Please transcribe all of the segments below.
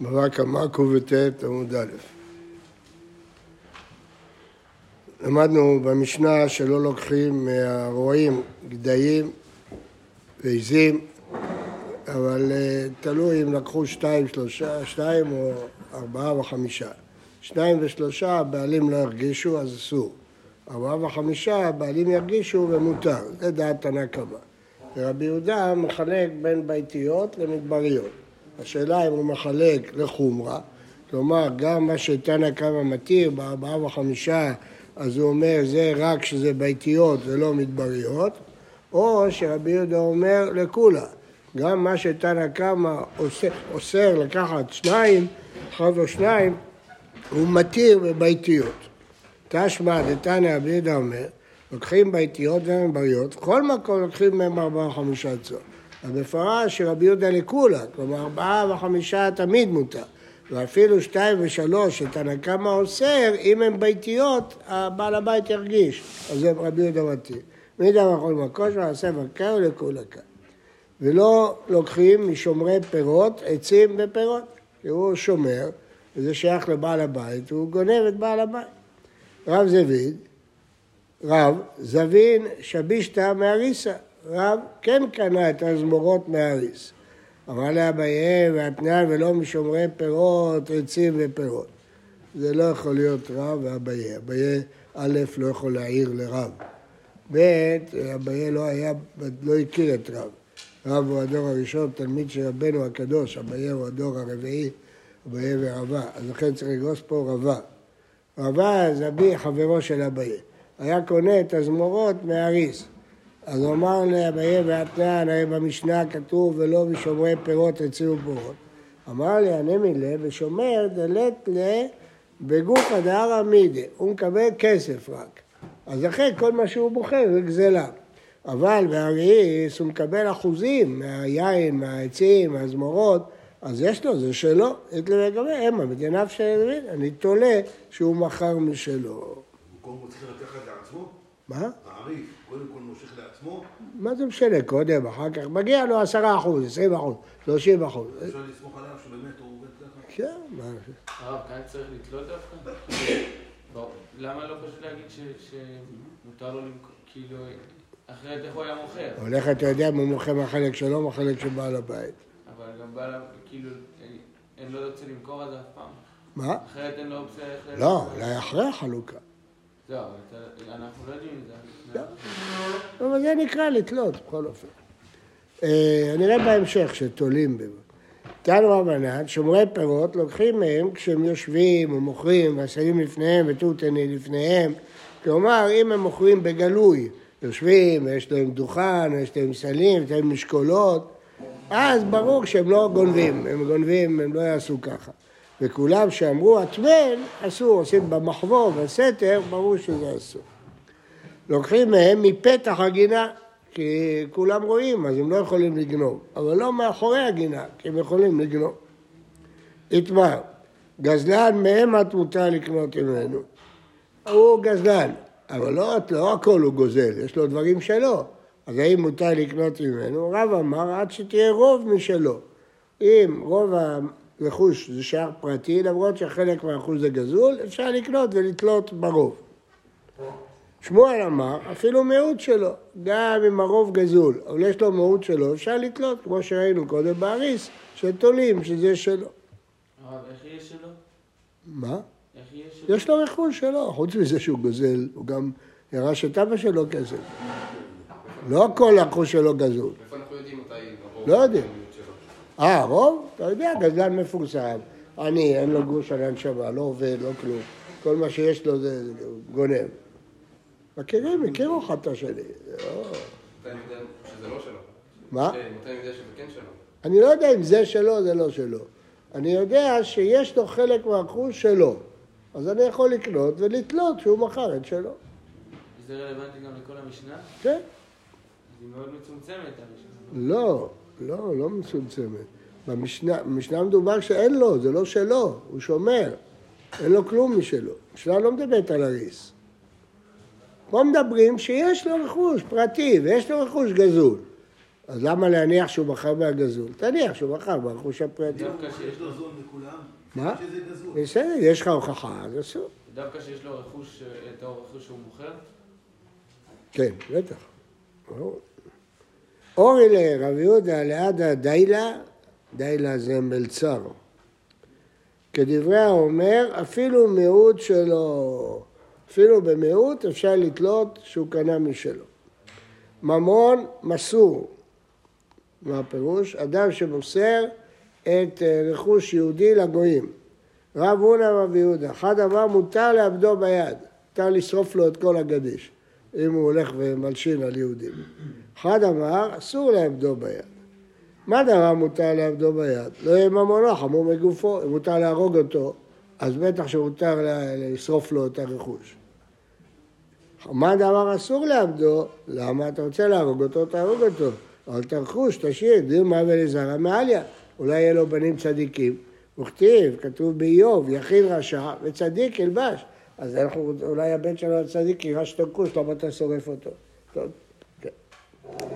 בבא קמא קט עמוד א'. למדנו במשנה שלא לוקחים מהרועים גדיים ועיזים, אבל אה, תלוי אם לקחו שתיים, שלושה, שתיים או ארבעה וחמישה. שניים ושלושה הבעלים לא ירגישו, אז אסור. ארבעה וחמישה הבעלים ירגישו ומותר. זה דעת תנא קמא. ורבי יהודה מחלק בין ביתיות למדבריות. השאלה אם הוא מחלק לחומרה, כלומר גם מה שתנא קמא מתיר בארבעה וחמישה אז הוא אומר זה רק כשזה ביתיות ולא מדבריות, או שרבי יהודה אומר לכולה, גם מה שתנא קמא אוסר, לקחת שניים, אחד או שניים, הוא מתיר בביתיות. תשמע דתנא רבי יהודה אומר, לוקחים ביתיות ומדבריות, כל מקום לוקחים מהם ארבעה וחמישה צור. אז מפורש שרבי יהודה לכולה, כלומר ארבעה וחמישה תמיד מותר. ואפילו שתיים ושלוש שתנא קמא אוסר, אם הן ביתיות, הבעל הבית ירגיש. אז זה רבי יהודה מתיר. מי דבר יכול מקוש ועשה בקר כאן. ולא לוקחים משומרי פירות, עצים ופירות. כי הוא שומר, וזה שייך לבעל הבית, והוא גונב את בעל הבית. רב זביד, רב, זבין שבישתא מאריסה. רב כן קנה את הזמורות מהאריס. אמר לאביי והתנאי ולא משומרי פירות, עצים ופירות. זה לא יכול להיות רב ואביי. אביי א' לא יכול להעיר לרב. ב', אביי לא היה, לא הכיר את רב. רב הוא הדור הראשון, תלמיד של רבנו הקדוש, אביי הוא הדור הרביעי, אביי ורבה. אז לכן צריך לגרוס פה רבה. רבה זה אבי חברו של אביי. היה קונה את הזמורות מהריס. אז הוא אמר לאביי ואתנן, הרי במשנה כתוב ולא בשומרי פירות הציעו פירות. אמר לי, אני מילה, ושומר דלת ל... בגופא דהרא מידי, הוא מקבל כסף רק. אז לכן כל מה שהוא בוחר זה גזלה. אבל באריס הוא מקבל אחוזים מהיין, מהעצים, מהזמורות, אז יש לו, זה שלו. את לגבי המה, בדיניו של אני תולה שהוא מכר משלו. הוא קודם צריך לקחת לעצמו? מה? העריף, קודם כל מושך לעצמו? מה זה משנה, קודם, אחר כך, מגיע לו עשרה אחוז, עשרים אחוז, שלושים אחוז. אפשר לסמוך עליו שבאמת הוא עובד ככה? כן, מה... הרב, כאן צריך לתלות דווקא? למה לא פשוט להגיד שמותר לו למכור, כאילו, אחרת איך הוא היה מוכר? הולך, אתה יודע אם הוא מוכר מהחלק שלו, מהחלק של בעל הבית. אבל גם בעל, כאילו, אין לו אופציה למכור את זה אף פעם. מה? אחרת אין לו אופציה איך... לא, אולי אחרי החלוקה. אבל אנחנו לא יודעים את זה. לא. אבל זה נקרא לתלות, בכל אופן. אה, נראה בהמשך שתולים. תנו רבנן, שומרי פירות, לוקחים מהם כשהם יושבים ומוכרים ועשרים לפניהם ותותני לפניהם. כלומר, אם הם מוכרים בגלוי, יושבים, יש להם דוכן, יש להם סלים, יש להם משקולות, אז ברור שהם לא גונבים, הם גונבים, הם לא יעשו ככה. וכולם שאמרו הטמן, אסור, עושים במחבור, בסתר, ברור שזה אסור. לוקחים מהם מפתח הגינה, כי כולם רואים, אז הם לא יכולים לגנוב, אבל לא מאחורי הגינה, כי הם יכולים לגנוב. איתמר, גזלן מהם את מותר לקנות ממנו. הוא גזלן, אבל לא, לא הכל הוא גוזל, יש לו דברים שלו. אז האם מותר לקנות ממנו? רב אמר עד שתהיה רוב משלו. אם רוב רכוש זה שער פרטי, למרות שחלק מהרכוש זה גזול, אפשר לקנות ולתלות ברוב. שמואל אמר, אפילו מיעוט שלו, גם אם הרוב גזול, אבל יש לו מיעוט שלו, אפשר לתלות, כמו שראינו קודם באריס, שתולים שזה שלו. הרב, איך יהיה שלו? מה? איך יהיה שלו? יש לו רכוש שלו, חוץ מזה שהוא גוזל, הוא גם ירש את אבא שלו כסף. לא כל הרכוש שלו גזול. איפה אנחנו יודעים מתי הרוב? לא יודעים. אה, רוב? אתה יודע, גזלן מפורסם. אני, אין לו גוש על הנשמה, לא עובד, לא כלום. כל מה שיש לו זה גונב. מכירים, הכירו אחד את השני. זה מתי אני יודע שזה שלו? מה? מתי אני יודע שזה כן שלו? אני לא יודע אם זה שלו, זה לא שלו. אני יודע שיש לו חלק מהרכוש שלו. אז אני יכול לקנות ולתלות שהוא מכר את שלו. זה רלוונטי גם לכל המשנה? כן. היא מאוד מצומצמת, המשנה. לא, לא, לא מצומצמת. במשנה, במשנה מדובר שאין לו, זה לא שלו, הוא שומר. אין לו כלום משלו. המשנה לא מדברת על הריס. פה מדברים שיש לו רכוש פרטי ויש לו רכוש גזול. אז למה להניח שהוא בחר מהגזול? תניח שהוא בחר ברכוש הפרטי. דווקא שיש יש לו זול מכולם, מה? שזה גזול. בסדר, יש לך הוכחה, אז אסור. דווקא שיש לו רכוש, אה, את הרכוש שהוא מוכר? כן, בטח. ברור. אורי לרב יהודה לעדה דיילה, דיילה זה מלצר. כדברי האומר, אפילו מיעוט שלו, אפילו במיעוט אפשר לתלות שהוא קנה משלו. ממון מסור. מה הפירוש? אדם שמוסר את אה, רכוש יהודי לגויים. רב הונא ורב יהודה, אחד אמר מותר לאבדו ביד, מותר לשרוף לו את כל הגדיש, אם הוא הולך ומלשין על יהודים. אחד אמר אסור לאבדו ביד. מה דבר מותר לאבדו ביד? לא יהיה ממונו, חמור מגופו, אם מותר להרוג אותו, אז בטח שמותר לשרוף לו את הרכוש. מה דבר אסור לאבדו? למה אתה רוצה להרוג אותו, תהרוג אותו. אבל את הרכוש, תשאיר, דיר מוות לזרע מעליה. אולי יהיה לו בנים צדיקים. וכתיב, כתוב באיוב, יחיד רשע וצדיק ילבש. אז אנחנו, אולי הבן שלו הצדיק יירש את הכוש, למה אתה שורף אותו? טוב, כן. אבל למה בכללי לשרוף ולא לתת צדקה?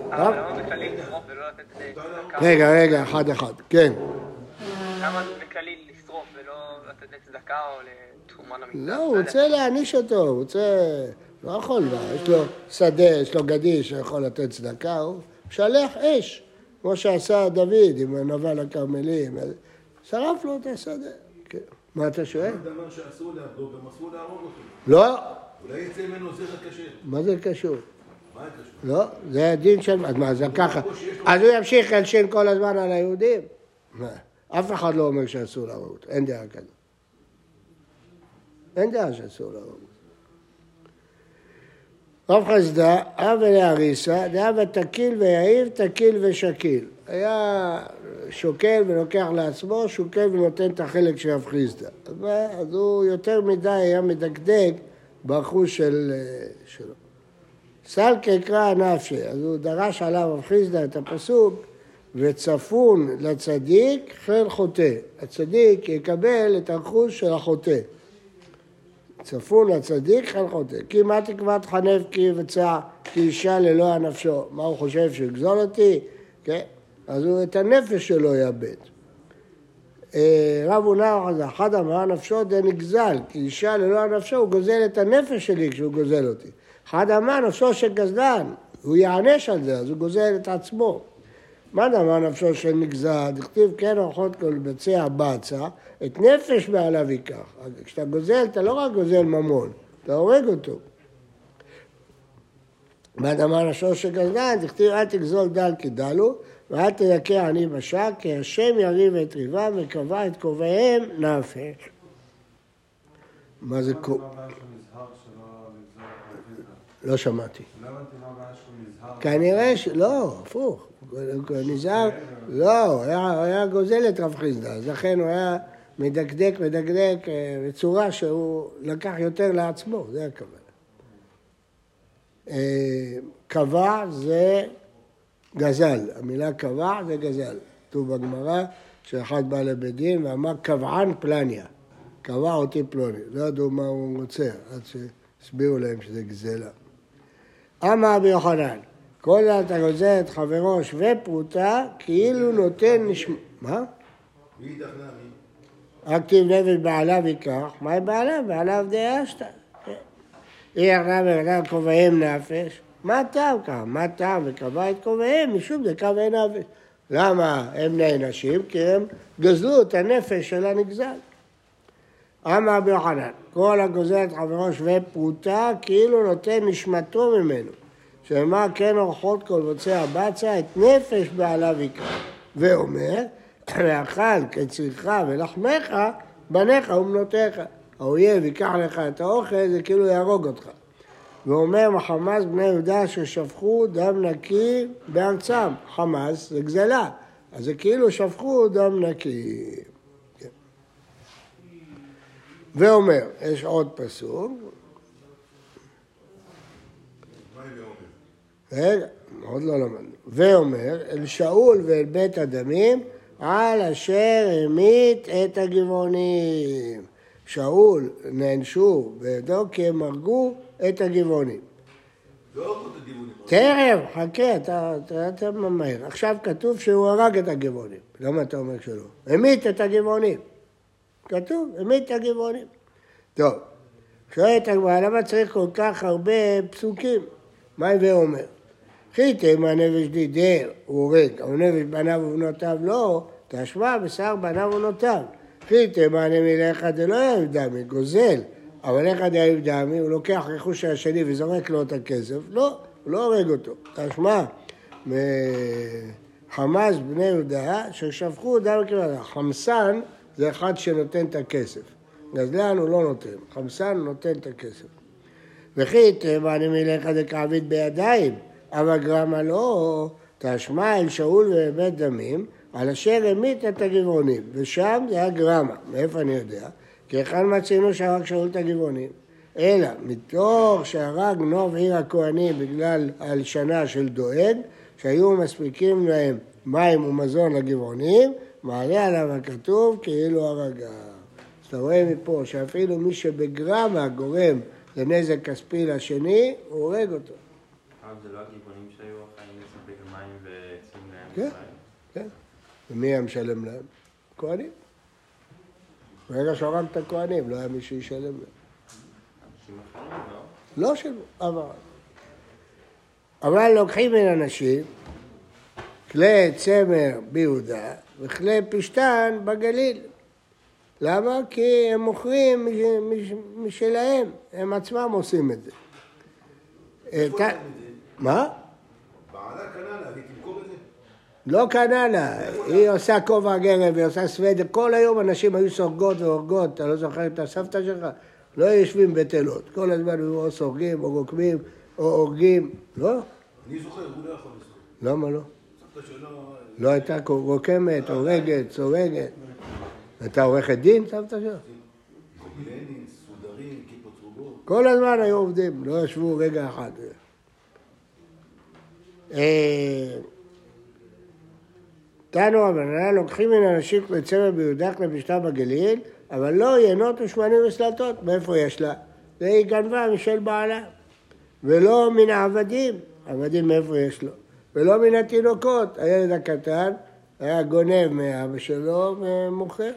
רגע, רגע, אחד אחד, כן. למה בכללי לשרוף ולא לתת לצדקה או לתרומה למקדש? לא, הוא רוצה להעניש אותו, הוא רוצה... לא יכול, מה, יש לו שדה, יש לו גדיש שיכול לתת צדקה, הוא משלח אש, כמו שעשה דוד עם נבל הכרמלים, שרף לו את השדה. כן. מה אתה שואל? אחד אמר שאסור לאבדו, גם אסור להרוג אותו. לא, אולי יצא ממנו זרע קשה. מה זה קשור? לא, זה הדין של... אז מה, זה ככה. אז הוא ימשיך להלשין כל הזמן על היהודים? אף אחד לא אומר שאסור להרוג אין דעה כזאת. אין דעה שאסור להרוג. רב חסדה, אב ולאריסה, דאב תקיל ויעיב, תקיל ושקיל. היה שוקל ולוקח לעצמו, שוקל ונותן את החלק של רב. אז מה? אז הוא יותר מדי היה מדקדק ברכוש של, אה, שלו. סלקי קרא נפשי, אז הוא דרש עליו רב חיסדא את הפסוק וצפון לצדיק חיל חוטא. הצדיק יקבל את הרכוש של החוטא. צפון לצדיק חיל חוטא. כי מה תקוות חנף כי יבצע כי אישה ללא הנפשו. מה הוא חושב, שהוא יגזול אותי? כן? אז הוא את הנפש שלו יאבד. אה, רב חזה, אחד אמר נפשו דנגזל, כי אישה ללא הנפשו הוא גוזל את הנפש שלי כשהוא גוזל אותי. אחד אמר נפשו של גזלן, הוא יענש על זה, אז הוא גוזל את עצמו. מה דבר נפשו של נגזל? דכתיב כן אורחות כל ביצע בצע, את נפש בעליו ייקח. אז כשאתה גוזל, אתה לא רק גוזל ממון, אתה הורג אותו. מה דבר נפשו של גזלן? דכתיב אל תגזול דל כי דלו, ואל תדכא עני בשק, כי השם יריב את ריבם וקבע את קובעיהם נפש. מה זה קו... מה הבעיה שהוא נזהר שלא לגזור את לא שמעתי. לא הבנתי מה הבעיה שהוא נזהר. כנראה ש... לא, הפוך. נזהר, לא, הוא היה, גוזל את רב חיסדא, אז לכן הוא היה מדקדק, מדקדק אה, בצורה שהוא לקח יותר לעצמו, זה הכוונה. אה, קבע זה גזל, המילה קבע זה גזל. כתוב בגמרא שאחד בא לבית דין ואמר קבען פלניה, קבע אותי פלוני, לא ידעו מה הוא רוצה, עד שהסבירו להם שזה גזלה. אמר רבי יוחנן, כל אתה גוזל את חברו שווה פרוטה, כאילו נותן נשמע... מה? רק כתיב נפש בעליו ייקח, מהי בעליו? בעליו די אשתא. אי אחריו ורדם כובעיהם נפש, מה טעם כך? מה טעם וקבע את כובעיהם? משום דקבעי נפש. למה הם נענשים? כי הם גזלו את הנפש של הנגזל. אמר רבי יוחנן, כל הגוזל את חברו שווה פרוטה, כאילו נותן נשמתו ממנו. שאמר כן אורחות כל בוצע בצע, את נפש בעליו ייקח. ואומר, ואכל כצריך ולחמך, בניך ובנותיך. האויב ייקח לך את האוכל, זה כאילו יהרוג אותך. ואומר מחמס בני יהודה ששפכו דם נקי בארצם. חמס זה גזלה, אז זה כאילו שפכו דם נקי. ואומר, יש עוד פסוק? רגע, עוד לא למדנו. ואומר, אל שאול ואל בית הדמים, על אשר המית את הגבעונים. שאול נענשו בידו כי הם הרגו את הגבעונים. לא הרגו את הגבעונים. תכף, חכה, אתה, אתה, אתה ממהר. עכשיו כתוב שהוא הרג את הגבעונים. למה אתה אומר שלא? המית את הגבעונים. כתוב, המית הגבעונים. טוב, שואלת הגמרא, למה צריך כל כך הרבה פסוקים? מה הווה אומר? חיתם הנפש דידר, הוא הורג, אבל נפש בניו ובנותיו לא, תשמע בשר בניו ובנותיו. חיתם הנפש מלך דלא יאהב דמי, גוזל, אבל איך דאהב דמי, הוא לוקח רכוש של השני וזורק לו את הכסף? לא, הוא לא הורג אותו. תשמע, מחמאס בני יהודה, ששפכו דם כבדה. חמסן זה אחד שנותן את הכסף. גזלן הוא לא נותן, חמסן נותן את הכסף. וכי תאמני מלך דכעביד בידיים, אבל גרמה לא, תשמע אל שאול ובית דמים, על אשר המית את הגבעונים, ושם זה הגרמה. מאיפה אני יודע? כי היכן מצינו שהרג שאול את הגבעונים? אלא מתוך שהרג נוב עיר הכהנים בגלל הלשנה של דואג, שהיו מספיקים להם מים ומזון לגבעונים, מעלה עליו הכתוב כאילו הרגה. אז אתה רואה מפה שאפילו מי שבגרמה גורם לנזק כספי לשני, הוא הורג אותו. פעם זה לא הגבעונים שהיו אחראים לספק מים ועצים לעם כן. כן. ומי היה משלם להם? כהנים. ברגע שהוא הרג את הכהנים, לא היה מי שישלם להם. לא? לא שילמו, אבל. אבל לוקחים מן אנשים כלי צמר ביהודה וכלי פשתן בגליל. למה? כי הם מוכרים מש- מש- משלהם, הם עצמם עושים את זה. אה? מה? בעלה קנה לה, והיא תמכור את זה? לא קנה לה, היא עושה כובע גרב, היא עושה סוודר, כל היום אנשים היו סורגות והורגות, אתה לא זוכר את הסבתא שלך? לא יושבים בטלות, כל הזמן היו או סורגים או רוקמים או הורגים, לא? אני זוכר, הוא לא יכול לזכור. למה לא? שלו... לא הייתה רוקמת, הורגת, סורגת. הייתה עורכת דין, סבתא שלך? צהובות. כל הזמן היו עובדים, לא ישבו רגע אחד. אה, תנו רבנן, לוקחים מן אנשים ביהודה כלי פשטה בגליל, אבל לא ינות ושמנים וסלטות. מאיפה יש לה? זה היא גנבה משל בעלה. ולא מן העבדים, עבדים מאיפה יש לו? ולא מן התינוקות, הילד הקטן היה גונב מאבא שלו ומוכר.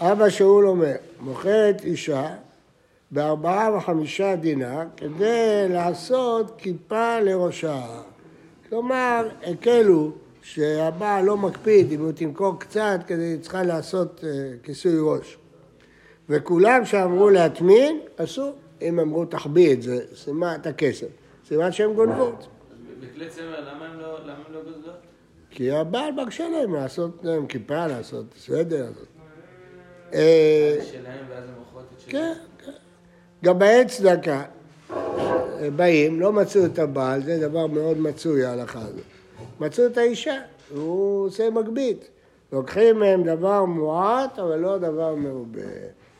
אבא שאול אומר, מוכרת אישה בארבעה וחמישה דינר כדי לעשות כיפה לראשה. כלומר, הקלו שהבעל לא מקפיד אם הוא תמכור קצת כדי היא צריכה לעשות אה, כיסוי ראש. וכולם שאמרו להטמין, עשו. אם אמרו תחביא את זה, סימן את הכסף. סימן שהן גונבות. בכלי צמר, למה הם לא- לא? כי הבעל מרשה להם לעשות להם כיפה, לעשות סוודר. אה, שלהם ואז הם מוכרות את שלהם. כן, כן. גם בעת צדקה אה, באים, לא מצאו את הבעל, זה דבר מאוד מצוי ההלכה הזאת. מצאו את האישה, הוא עושה מגבית. לוקחים מהם דבר מועט, אבל לא דבר מרובה.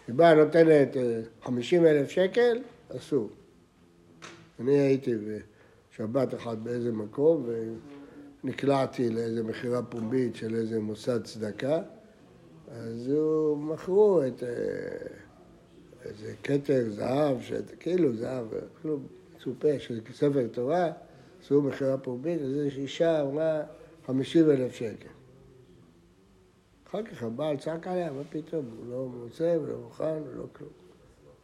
היא באה נותנת 50 אלף שקל, אסור. אני הייתי בשבת אחת באיזה מקום, ונקלעתי לאיזה מכירה פומבית של איזה מוסד צדקה, אז הוא מכרו את... אה, איזה כתר זהב, שאת- כאילו זהב, כאילו מצופה של ספר תורה, עשו מכירה פומבית, אז יש אישה אמרה 50 אלף שקל. אחר כך הבעל צעק עליה, מה פתאום, הוא לא רוצה ולא מוכן ולא כלום.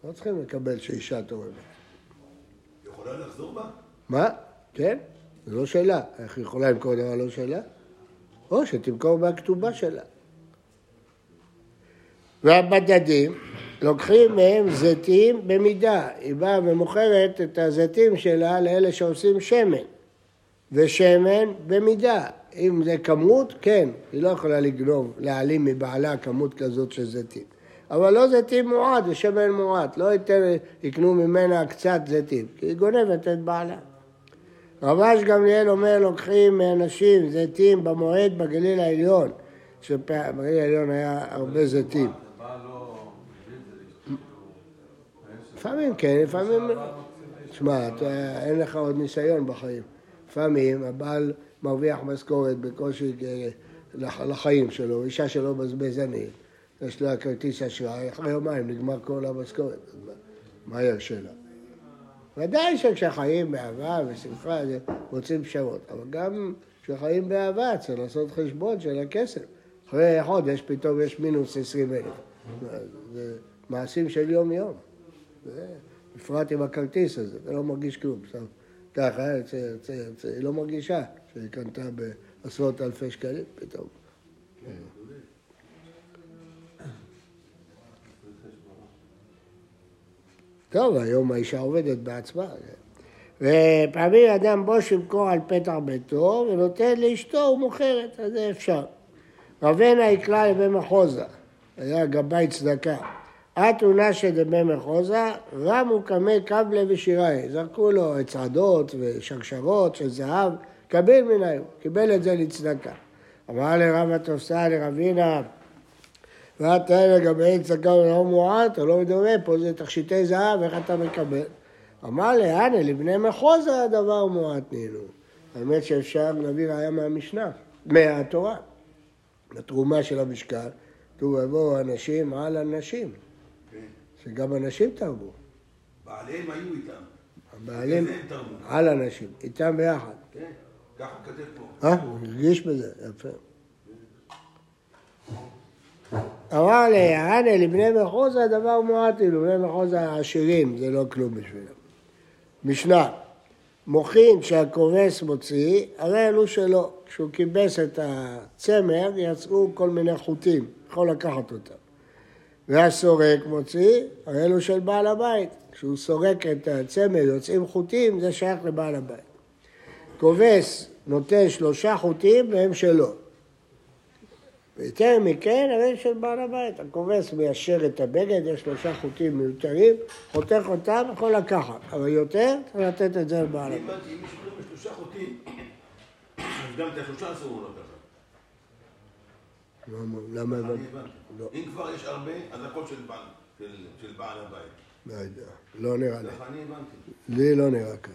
לא צריכים לקבל שאישה תורמת. יכולה לחזור בה? מה? כן? זה לא שלה. איך היא יכולה למכור דבר לא שלה? או שתמכור מהכתובה שלה. והבדדים לוקחים מהם זיתים במידה. היא באה ומוכרת את הזיתים שלה לאלה שעושים שמן. ושמן במידה. אם זה כמות, כן, היא לא יכולה לגנוב, להעלים מבעלה כמות כזאת של זיתים. אבל לא זיתים מועט, זה שמן מועט, לא יותר יקנו ממנה קצת זיתים, כי היא גונבת את בעלה. רבש גמליאל אומר, לוקחים מאנשים זיתים במועד בגליל העליון, שבגליל העליון היה הרבה זיתים. לא. לפעמים כן, לפעמים... שמע, אתה- אין לך עוד ניסיון בחיים. לפעמים הבעל מרוויח משכורת בקושי אה, לח- לחיים שלו, אישה שלו בזבזנית, יש לה כרטיס אשראי, אחרי יומיים נגמר כל המשכורת, מה- מה ירשה לה? ודאי שכשחיים באהבה ושמחה זה מוצאים פשרות, אבל גם כשחיים באהבה צריך לעשות חשבון של הכסף. אחרי חודש פתאום יש מינוס עשרים אלף. זה מעשים של יום-יום. בפרט עם הכרטיס הזה, אתה לא מרגיש כלום. ככה, היא לא מרגישה שהיא קנתה בעשרות אלפי שקלים פתאום. טוב, היום האישה עובדת בעצמה. ופעמים אדם בוש ימכור על פתח ביתו ונותן לאשתו ומוכרת, אז זה אפשר. רבנה יקרא לבן מחוזה, היה גבאי צדקה. אתונה שדמי מחוזה, רמו קמי קבלה ושיראי. זרקו לו צעדות ושרשרות של זהב, קבל היום, קיבל את זה לצדקה. אמר לרב התוסה לרבינה, ואתה לגבי צדקה ולא מועט, אתה לא מדומה, פה זה תכשיטי זהב, איך אתה מקבל? אמר להנה, לבני מחוזה הדבר מועט נינו. האמת שאפשר להביא ראיה מהמשנה, מהתורה. התרומה של המשקל, כתוב יבואו אנשים על אנשים, שגם אנשים תרבו. בעליהם היו איתם. הבעלים. על אנשים, איתם ביחד. כן, ככה הוא כותב פה. אה? הוא הרגיש בזה, יפה. אמר לי, הנה לבני מחוזה דבר מועט, כאילו, בני מחוזה העשירים, זה לא כלום בשבילם. משנה, מוחין שהכובס מוציא, הרי אלו שלו. כשהוא כיבס את הצמר, יצאו כל מיני חוטים, יכול לקחת אותם. והסורק מוציא, הרי אלו של בעל הבית. כשהוא סורק את הצמר, יוצאים חוטים, זה שייך לבעל הבית. כובס נותן שלושה חוטים והם שלו. ויותר מכן, הרי של בעל הבית. הכובס מיישר את הבגד, יש שלושה חוטים מיותרים, חותך אותם, יכול לקחת. אבל יותר, צריך לתת את זה לבעל הבית. אם קוראים בשלושה חוטים, אז גם את השלושה אסור לו לקחת. למה- למה הבנתי? לא. אם כבר יש הרבה, אז הכל של בעל- של- של בעל הבית. לא יודע, לא נראה לי. ככה אני הבנתי. לי לא נראה ככה.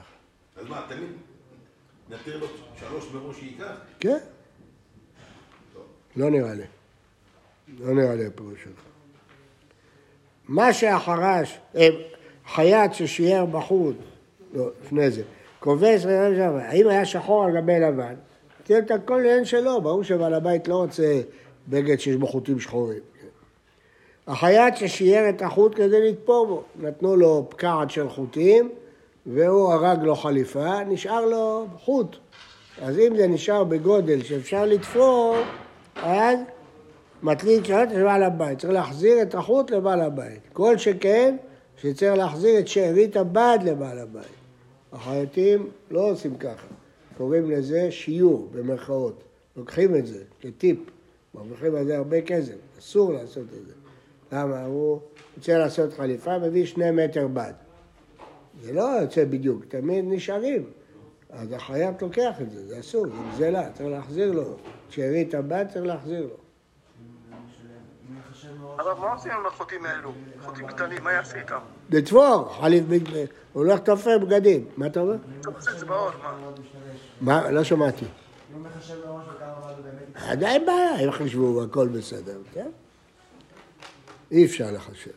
אז מה, תמיד נתיר לו שלוש מראש שייקח? כן? לא נראה לי. לא נראה לי הפירוש שלך. מה שהחרש, אה, חייט ששיער בחוט, לא, לפני זה, כובס ורב שם, האם היה שחור על גבי לבן? תראה את הכל לעין שלו, ברור שבעל הבית לא רוצה בגד שיש בו חוטים שחורים. החייט ששיער את החוט כדי לתפור בו, נתנו לו פקעת של חוטים, והוא הרג לו חליפה, נשאר לו חוט. אז אם זה נשאר בגודל שאפשר לתפור, אז מטלין שרת לבעל הבית. צריך להחזיר את החוט לבעל הבית. כל שכן, שצריך להחזיר את שארית הבד לבעל הבית. החייטים לא עושים ככה. קוראים לזה שיעור, במרכאות. לוקחים את זה כטיפ. מרוויחים על זה הרבה כסף. אסור לעשות את זה. למה? הוא רוצה לעשות חליפה, מביא שני מטר בד. זה לא יוצא בדיוק, תמיד נשארים. אז החייט לוקח את זה, זה אסור, זה גזלה, צריך להחזיר לו. שארית הבד צריך להחזיר לו. הרב, מה עושים עם החוטים האלו? חוטים קטנים, מה יעשה איתם? לתפור, חליף. הוא הולך לתופר בגדים. מה אתה אומר? מה? לא שמעתי. עדיין בעיה, אם חישבו הכל בסדר, כן? אי אפשר לחשב.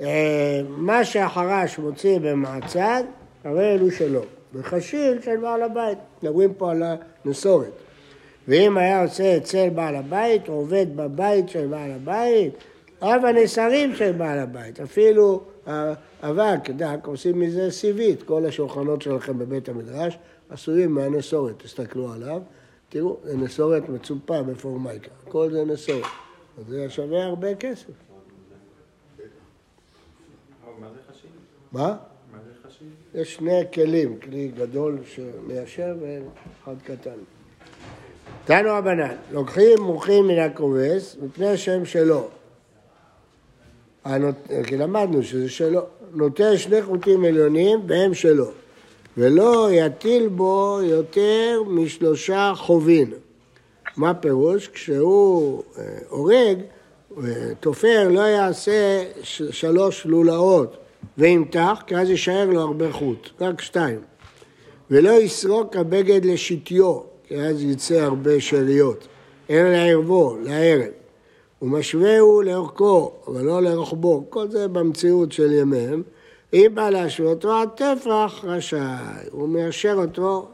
אה, מה שהחרש מוציא במעצד, הרי אלו שלו. וחשיל של בעל הבית. מדברים פה על הנסורת. ואם היה עושה אצל בעל הבית, עובד בבית של בעל הבית, אב הנסרים של בעל הבית, אפילו האבק, דק, עושים מזה סיבית. כל השולחנות שלכם בבית המדרש עשויים מהנסורת, תסתכלו עליו, תראו, זה נסורת מצופה בפורמייקה, כל זה נסורת. אז זה שווה הרבה כסף. מה זה חשיב? מה? מה זה חשיב? יש שני כלים, כלי גדול שמיישר ואחד קטן. תנו רבנן, לוקחים מוחים מן הכובס מפני שהם שלו. הנות... כי למדנו שזה שלו. נוטל שני חוטים עליונים והם שלו. ולא יטיל בו יותר משלושה חובין. מה פירוש? כשהוא אה, הורג, אה, תופר לא יעשה שלוש לולאות וימתח, כי אז יישאר לו הרבה חוט, רק שתיים. ולא יסרוק הבגד לשתיו, כי אז יצא הרבה שאריות, אלא לערבו, לערב. ומשווהו לאורכו, אבל לא לרוחבו, כל זה במציאות של ימיהם, אם בא להשוותו עד טפח, רשאי. הוא מיישר אותו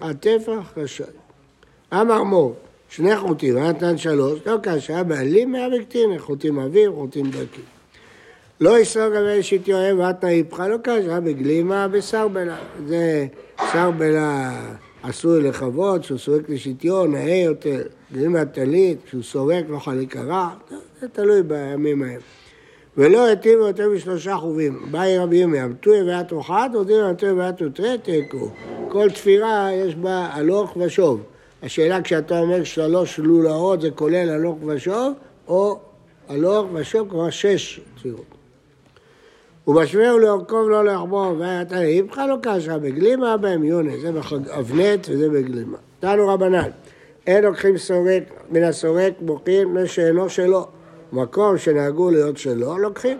עד טפח, רשאי. אמר מור, שני חוטים, נתן שלוש, לא קשה, בעלים מהבקטין, חוטים אוויר, חוטים דקים. לא יסרוק גבי שיטיו אוהב ואתנא איפך, לא קשה, בגלימה, בשר בלה. זה שר בלה עשוי לכבוד, שהוא סורק לשיטיו, נאה יותר, גלימה טלית, כשהוא סורק לא חליק הרע, זה תלוי בימים ההם. ולא היטיבו יותר משלושה חובים. באי רבי ימי, המטוי ואת רוחת, עודים המטוי ואת ותרי, תיקו. כל תפירה יש בה הלוך ושוב. השאלה כשאתה אומר שלוש לולאות זה כולל הלוך ושוב, או הלוך ושוב, כלומר שש תפירות. ובשווהו לאורכו לא לחבור, ואתה איפך לא קשה, בגלימה במיונה, זה באבנט וזה בגלימה. תנו רבנן, אין לוקחים סורק מן הסורק מוחין משאינו שלו. מקום שנהגו להיות שלו, לוקחים.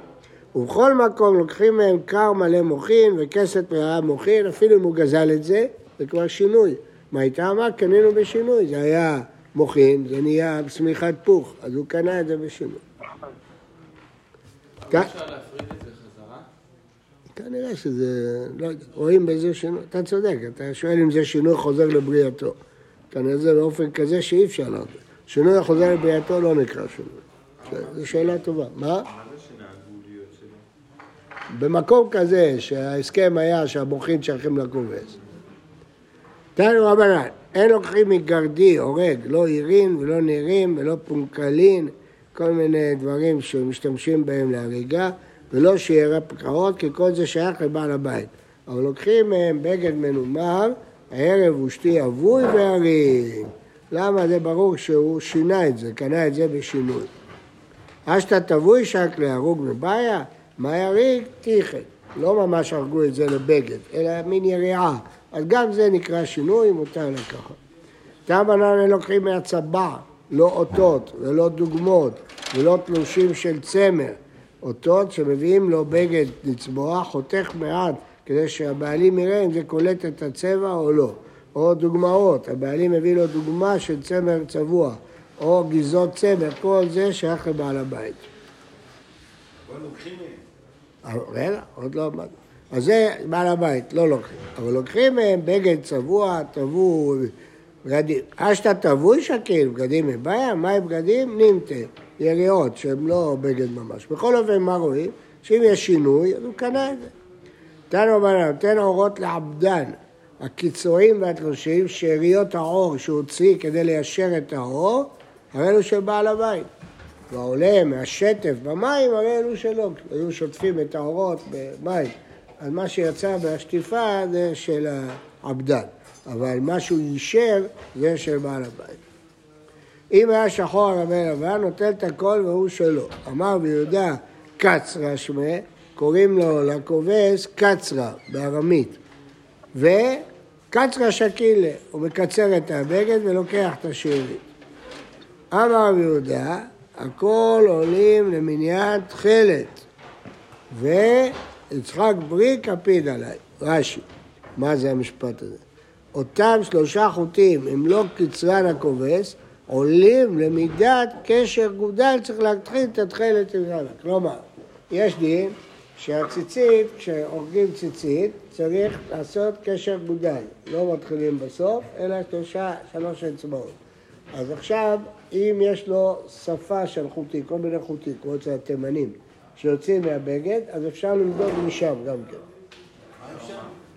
ובכל מקום לוקחים מהם קר מלא מוחין וכסת מרעה מוחין, אפילו אם הוא גזל את זה, זה כבר שינוי. מה הייתה אמרה? קנינו בשינוי. זה היה מוחין, זה נהיה שמיכת פוך, אז הוא קנה את זה בשינוי. אבל אפשר להפריד את זה חזרה? כנראה שזה, לא יודע, רואים באיזה שינוי, אתה צודק, אתה שואל אם זה שינוי חוזר לבריאתו. כנראה זה באופן כזה שאי אפשר לעשות. שינוי החוזר לבריאתו לא נקרא שינוי. זו שאלה טובה. מה? מה? במקום כזה שההסכם היה שהמוחין שייכים לכובס. תנו רבנן, אין לוקחים מגרדי, הורג, לא עירין ולא נירים ולא פונקלין, כל מיני דברים שמשתמשים בהם להריגה, ולא שיערי פקעות, כי כל זה שייך לבעל הבית. אבל לוקחים מהם בגד מנומר, הערב ושתי אבוי והרים. למה? זה ברור שהוא שינה את זה, קנה את זה בשינוי. אשתא תבוי שק להרוג מבעיה, מה יריג? תיכן. לא ממש הרגו את זה לבגד, אלא מין יריעה. אז גם זה נקרא שינוי, מותר לקחת. תם בנן לוקחים מהצבע, לא אותות ולא דוגמות ולא תלושים של צמר. אותות שמביאים לו בגד לצבוע, חותך מעט כדי שהבעלים יראה אם זה קולט את הצבע או לא. או דוגמאות, הבעלים מביא לו דוגמה של צמר צבוע, או גזעות צמר, כל זה שייך לבעל הבית. אבל לוקחים מהם. אבל רגע, עוד לא אמרנו. אז זה בעל הבית, לא לוקחים. אבל לוקחים מהם בגד צבוע, טבוי, בגדים. אשתא טבוי שקיל, בגדים מבעיה, מהי בגדים? נימתה, יריעות, שהם לא בגד ממש. בכל אופן, מה רואים? שאם יש שינוי, אז הוא קנה את זה. תנו בנה, נותן אורות לעבדן, הקיצורים והתלושים, שאריות העור שהוא הוציא כדי ליישר את העור, הרי אלו של בעל הבית. והעולה מהשטף במים, הרי אלו שלו, היו שוטפים את האורות במים. אז מה שיצא מהשטיפה זה של העבדן, אבל מה שהוא יישר זה של בעל הבית. אם היה שחור הרבה לבן, נוטל את הכל והוא שלו. אמר ביהודה קצרה שמה, קוראים לו לכובס קצרה בארמית. וקצרה שקילה, הוא מקצר את הבגד ולוקח את השארית. אמר רבי יהודה, הכל עולים למניין תכלת, ויצחק ברי קפיד עליי. רש"י, מה זה המשפט הזה? אותם שלושה חוטים, אם לא קצרן הכובס, עולים למידת קשר גודל, צריך להתחיל את התכלת רנה. כלומר, יש דין שהציצית, כשהורגים ציצית, צריך לעשות קשר גודל. לא מתחילים בסוף, אלא שלושה, שלוש אצבעות. אז עכשיו, אם יש לו שפה של חוטים, כל מיני חוטים, כמו אצל התימנים, שיוצאים מהבגד, אז אפשר למדוד משם גם כן.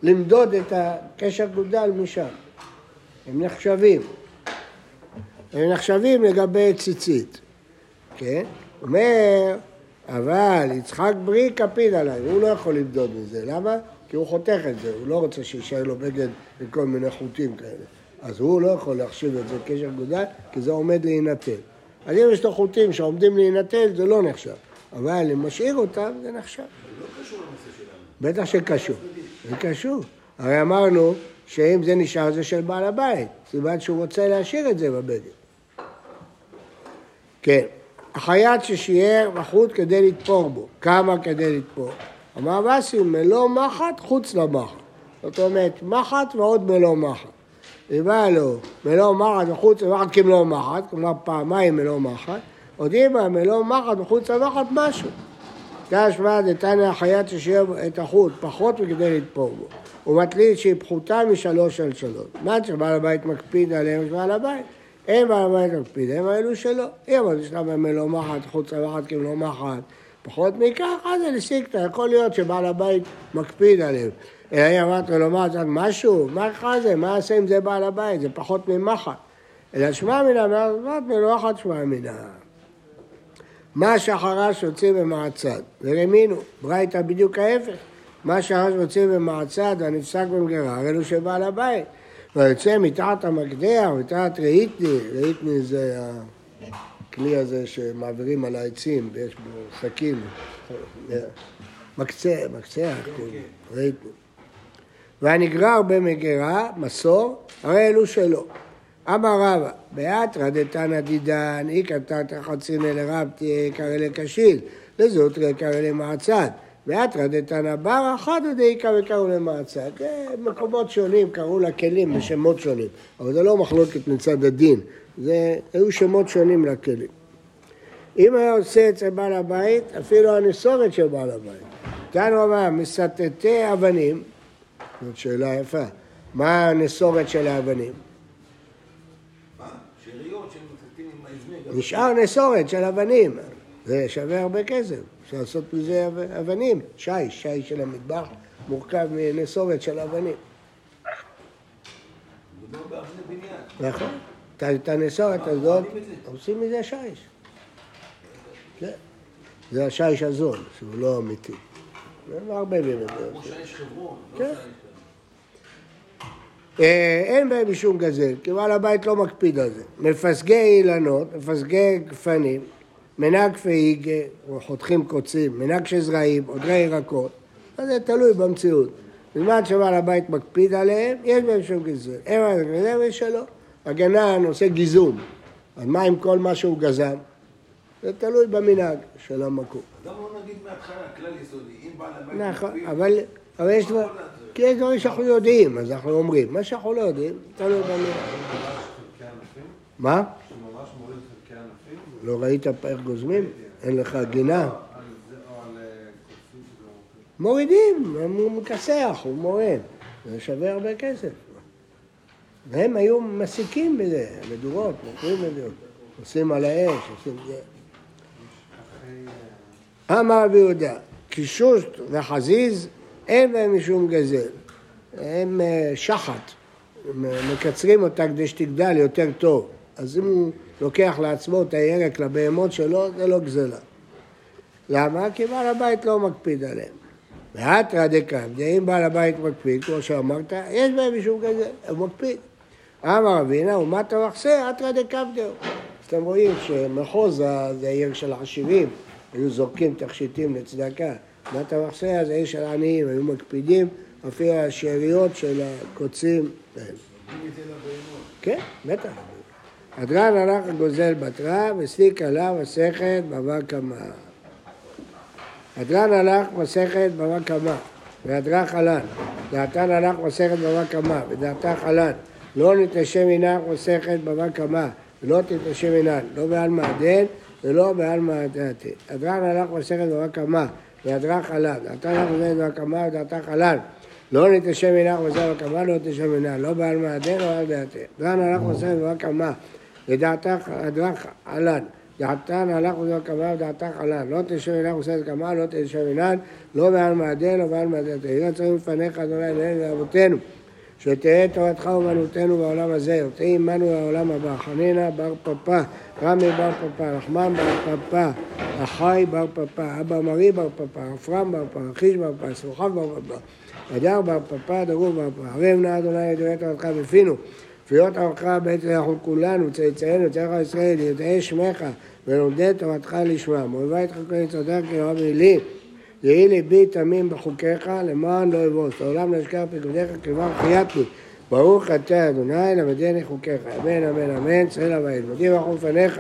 למדוד את הקשר גודל משם. הם נחשבים. הם נחשבים לגבי ציצית, כן? אומר, אבל יצחק ברי קפיד עליי, הוא לא יכול למדוד מזה, למה? כי הוא חותך את זה, הוא לא רוצה שיישאר לו בגד וכל מיני חוטים כאלה. אז הוא לא יכול להחשיב את זה קשר גודל, כי זה עומד להינטל. אז אם יש לו חוטים שעומדים להינטל, זה לא נחשב. אבל אם משאיר אותם, זה נחשב. בטח שקשור. זה קשור. הרי אמרנו שאם זה נשאר זה של בעל הבית, סימן שהוא רוצה להשאיר את זה בבגד. כן, החייט ששיער בחוט כדי לתפור בו, כמה כדי לתפור? אמר וסי, מלוא מחט חוץ למחט. זאת אומרת, מחט ועוד מלוא מחט. היה לו מלוא מחט וחוץ למחט כמלוא מחט, כלומר פעמיים מלוא מחט, עוד היה מלוא מחט וחוץ למחט משהו. תשמע דתניא חיה תשאיר את החוט פחות מכדי לתפור בו. הוא מתליט שהיא פחותה משלוש על שלוש. מה שבעל הבית מקפיד עליהם יש בעל הבית? בעל הבית מקפיד, הם האלו שלא. אם יש להם מלומחת, חוץ צלחת כמלומחת, פחות מכך, אז זה לסיקתא, יכול להיות שבעל הבית מקפיד עליהם. אלא אם אמרת לומר קצת משהו, מה זה, מה עושה עם זה בעל הבית, זה פחות ממחט. אלא שמע מינא, אמרת מלומחת שמע מינא. מה שאחרש יוצא במעצד, ורמינו, ברייתא בדיוק ההפך. מה שאחרש יוצא במעצד והנפסק במגירה, הרי הוא שבעל הבית. ויוצא מתחת המקדח, מתחת ראיתני, ראיתני זה הכלי הזה שמעבירים על העצים, ויש בו סכין, מקצה, מקצה, ראיתני. והנגרר במגירה, מסור, הרי אלו שלו. אמר רבא, באתרא דתנא דידן, אי קטעת חצינא לרבתי קרא לקשיל, לזאת קרא למעצד. ואתרא דתנא בר, אחת דאיכא וקראו למעצד. מקומות שונים קראו לכלים בשמות שונים, אבל זה לא מחלוקת מצד הדין, זה היו שמות שונים לכלים. אם היה עושה אצל בעל הבית, אפילו הנסורת של בעל הבית. כאן הוא אמר, מסטטי אבנים, זאת שאלה יפה, מה הנסורת של האבנים? נשאר נסורת של אבנים, זה שווה הרבה כסף, אפשר לעשות מזה אב- אבנים, שיש, שיש של המטבח מורכב מנסורת של אבנים. נכון? את- את הנסורת מה, הזאת את זה? עושים מזה שיש. כן. זה השיש הזול, שהוא לא אמיתי. זה הרבה מזה. כמו שיש חברון. לא כן. אה, אין בהם משום גזל, כי בעל הבית לא מקפיד על זה. מפסגי אילנות, מפסגי גפנים, מנהג פהיגה, חותכים קוצים, מנהג של זרעים, עודרי ירקות, אז זה תלוי במציאות. בזמן שבעל הבית מקפיד עליהם, יש בהם משום גזל. אין משום גזל ושלא. הגנן עושה גיזום, אז מה עם כל מה שהוא גזם? זה תלוי במנהג של המקום. אז למה לא נגיד מההתחלה, כלל יסודי, אם בעל הבית... נכון, אבל, אבל יש הוא דבר, יכול לעשות. כי יש דברים שאנחנו יודעים, אז אנחנו אומרים. מה שאנחנו לא יודעים, תלוי במנהג. חלקי ענפים? מה? לא ראית איך גוזמים? אין לך גינה? על אה, לא מורידים, הוא מכסח, הוא מורד. זה שווה הרבה כסף. והם היו מסיקים בזה, מדורות, מוכרים מדורות. עושים על האש, עושים זה. אמר רבי יהודה, קישוט וחזיז אין בהם משום גזל. הם אה, שחת, הם מקצרים אותה כדי שתגדל יותר טוב. אז אם הוא לוקח לעצמו את הירק לבהמות שלו, זה לא גזלה. למה? כי בעל הבית לא מקפיד עליהם. ואתרא דקמדא, אם בעל הבית מקפיד, כמו שאמרת, יש בהם משום גזל, הוא מקפיד. אמר רבינה, ומה מחסה? אתרא דקמדא. אז אתם רואים שמחוזה זה עיר של עשירים, היו זורקים תכשיטים לצדקה. מת המחסה זה עיר של עניים, היו מקפידים, אפילו השאריות של הקוצים. כן, בטח. הדרן הלך הגוזל בתרה, וסליק עליו מסכת בבא קמא. הדרן הלך מסכת בבא קמא, והדרה חלן. דעתן הלך מסכת בבא קמא, ודעתה חלן. לא נתנשם מנך מסכת בבא קמא, ולא תתנשם מנן, לא בעלמא הדין ולא בעלמא הדעתי. הדרן הלך מסכת בבא קמא, והדרה חלן. דעתן הלך מסכת בבא קמא, ודעתה חלן. לא נתנשם מנך מסכת בבא קמא, לא תתנשם מנן, לא בעלמא הדין ולא בעלמא דעתי. הדרן הלך מסכת בבא קמא, ודעתך הדרך חלן. דעתן הלך וזו קבע ודעתך חלן. לא תשב עינך וסדת קמה, לא תשב עינן, לא בעל מעדן, לא בעל מעדן. תהי רצונים לפניך, אדוני אלוהינו ואבותינו, שתהא תורתך ובנותינו בעולם הזה, ותהי עמנו לעולם הבא. חנינא בר פפא, רמי בר פפא, נחמן בר פפא, אחי בר פפא, אבא מרי בר פפא, עפרם בר פפא, חיש בר פפא, סרוחב בר פפא, אדר בר פפא, דרור בר פפא. הרב נא אדוני ידורי תורתך בפינו. תפיות עמך בעת אנחנו כולנו, צאצאינו, צאצאיך ישראל, ידעי שמך, ולומדי תורתך לשמם. אוהבי את חוקי צדק כרב לי, יהי ליבי תמים בחוקיך, למען לא אבוס. לעולם לא אשכח פקודיך כדבר חייתנו. ברוך אתה אדוני למדני חוקיך. אמן אמן אמן, צאל אבינו. מודים אנחנו לפניך.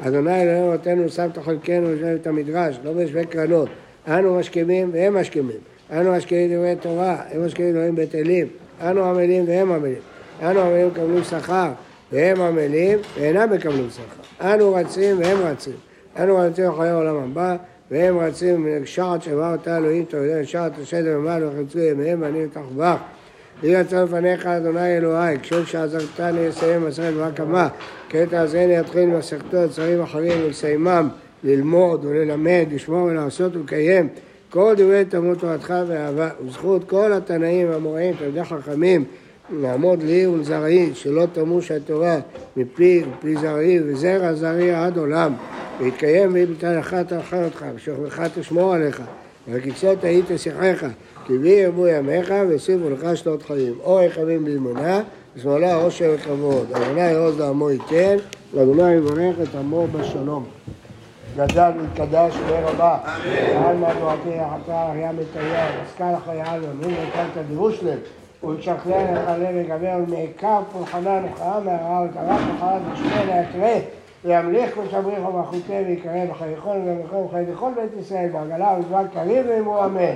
אדוני אלוהינו נותנו שמת חלקנו לשבת המדרש, לא בשווה קרנות. אנו משכימים והם משכימים. אנו משכימים דברי תורה, הם משכימים דברים בטלים. אנו עמלים והם עמלים. אנו עמלים מקבלים שכר, והם עמלים ואינם מקבלים שכר. אנו רצים והם רצים. אנו רצים לחיי העולם הבא, והם רצים מן השעת שבא אותה אלוהים תורידם שעת השדר ומעל וחצו ימיהם ואני ותחבח. יהי רצון לפניך אדוני אלוהי, כשוב שעזרתני לסיים מסכת דבר קמה, קטע הזה אני אתחיל מסכתו דברים אחרים ולסיימם, ללמוד וללמד, לשמור ולעשות ולקיים כל דברי תלמוד תורתך ואהבה, וזכות כל התנאים והמוראים, תלמידי חכמים, לעמוד לי ולזרעי, שלא תמוש התורה מפי ופי זרעי וזרע זרעי עד עולם, ויתקיים בי בתהלך תאכל אותך, ושוכבך תשמור עליך, וקיצות היית שיחך, כי בי ירבו ימיך ויוסיפו לך שנות חיים. אור יחמים באמונה, ושמאלה עושר וכבוד. אדוני עוז לעמו ייתן, ואדוני יברך את עמו בשלום. גדל והתקדש ורבה. עלמא דועתי החטא אחיה מטייל, עסקה לחיי עלמא, מי נתנת דירושלם, ולשכלל לך לב וגבר ומעיקר פולחנה נוכרה מהרעה ולקרח וחרד ושמע להקרא וימליך כל שבריך ומלכותי ויקרא בחייכון ובמלכון וחיי לכל בית ישראל בעגלה ובזמן קריב ואמרו אמן.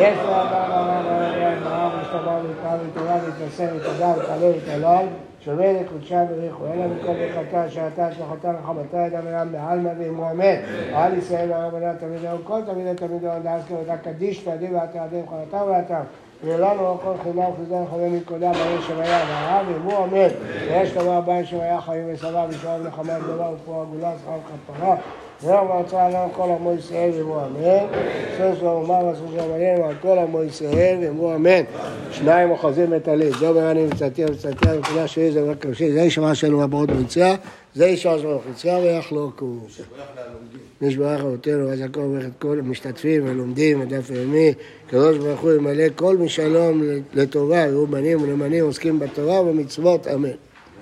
יש אדם אמר ברבי ברב ושתבע ויקרא ותורה והתנשא ותדע ותעלה ותעלל שווה לקודשה בריחו אלא מכל ברכתה אשר אתה הצלחתה נחמתה ידם אדם בעלמא ואמרו אמן. על ישראל והרבנה תלמידי כל תלמידי תלמידי דאז כבודה קדיש תעדים ועתעדים חלתה ועתם. ולנו הכל חינם חיזר חבר מקודם בעיר שמהיה והרב ואמרו אמן. ויש לומר בעיר שמהיה חיים ושבע ושואב נחמה גדולה ופרו עגולה שכר כפרה. ויום רצה עלינו כל עמו ישראל ואמרו אמן. סוס ואומר ועשו שם עלינו על כל עמו ישראל ואמרו אמן. שניים אוחזים את הלב. זו ברני וצאתיה וצאתיה ונקודה שלי זה רק קשה. זה ישמע שלנו הבאות במצרים. זה ישמע שלנו במצרים ויחלוקו. נשברך אבותינו, אז הכל מברך את כל המשתתפים הלומדים בדף היומי, הקדוש ברוך הוא ימלא כל משלום לטובה, יהיו בנים ונאמנים עוסקים בתורה ובמצוות, אמן.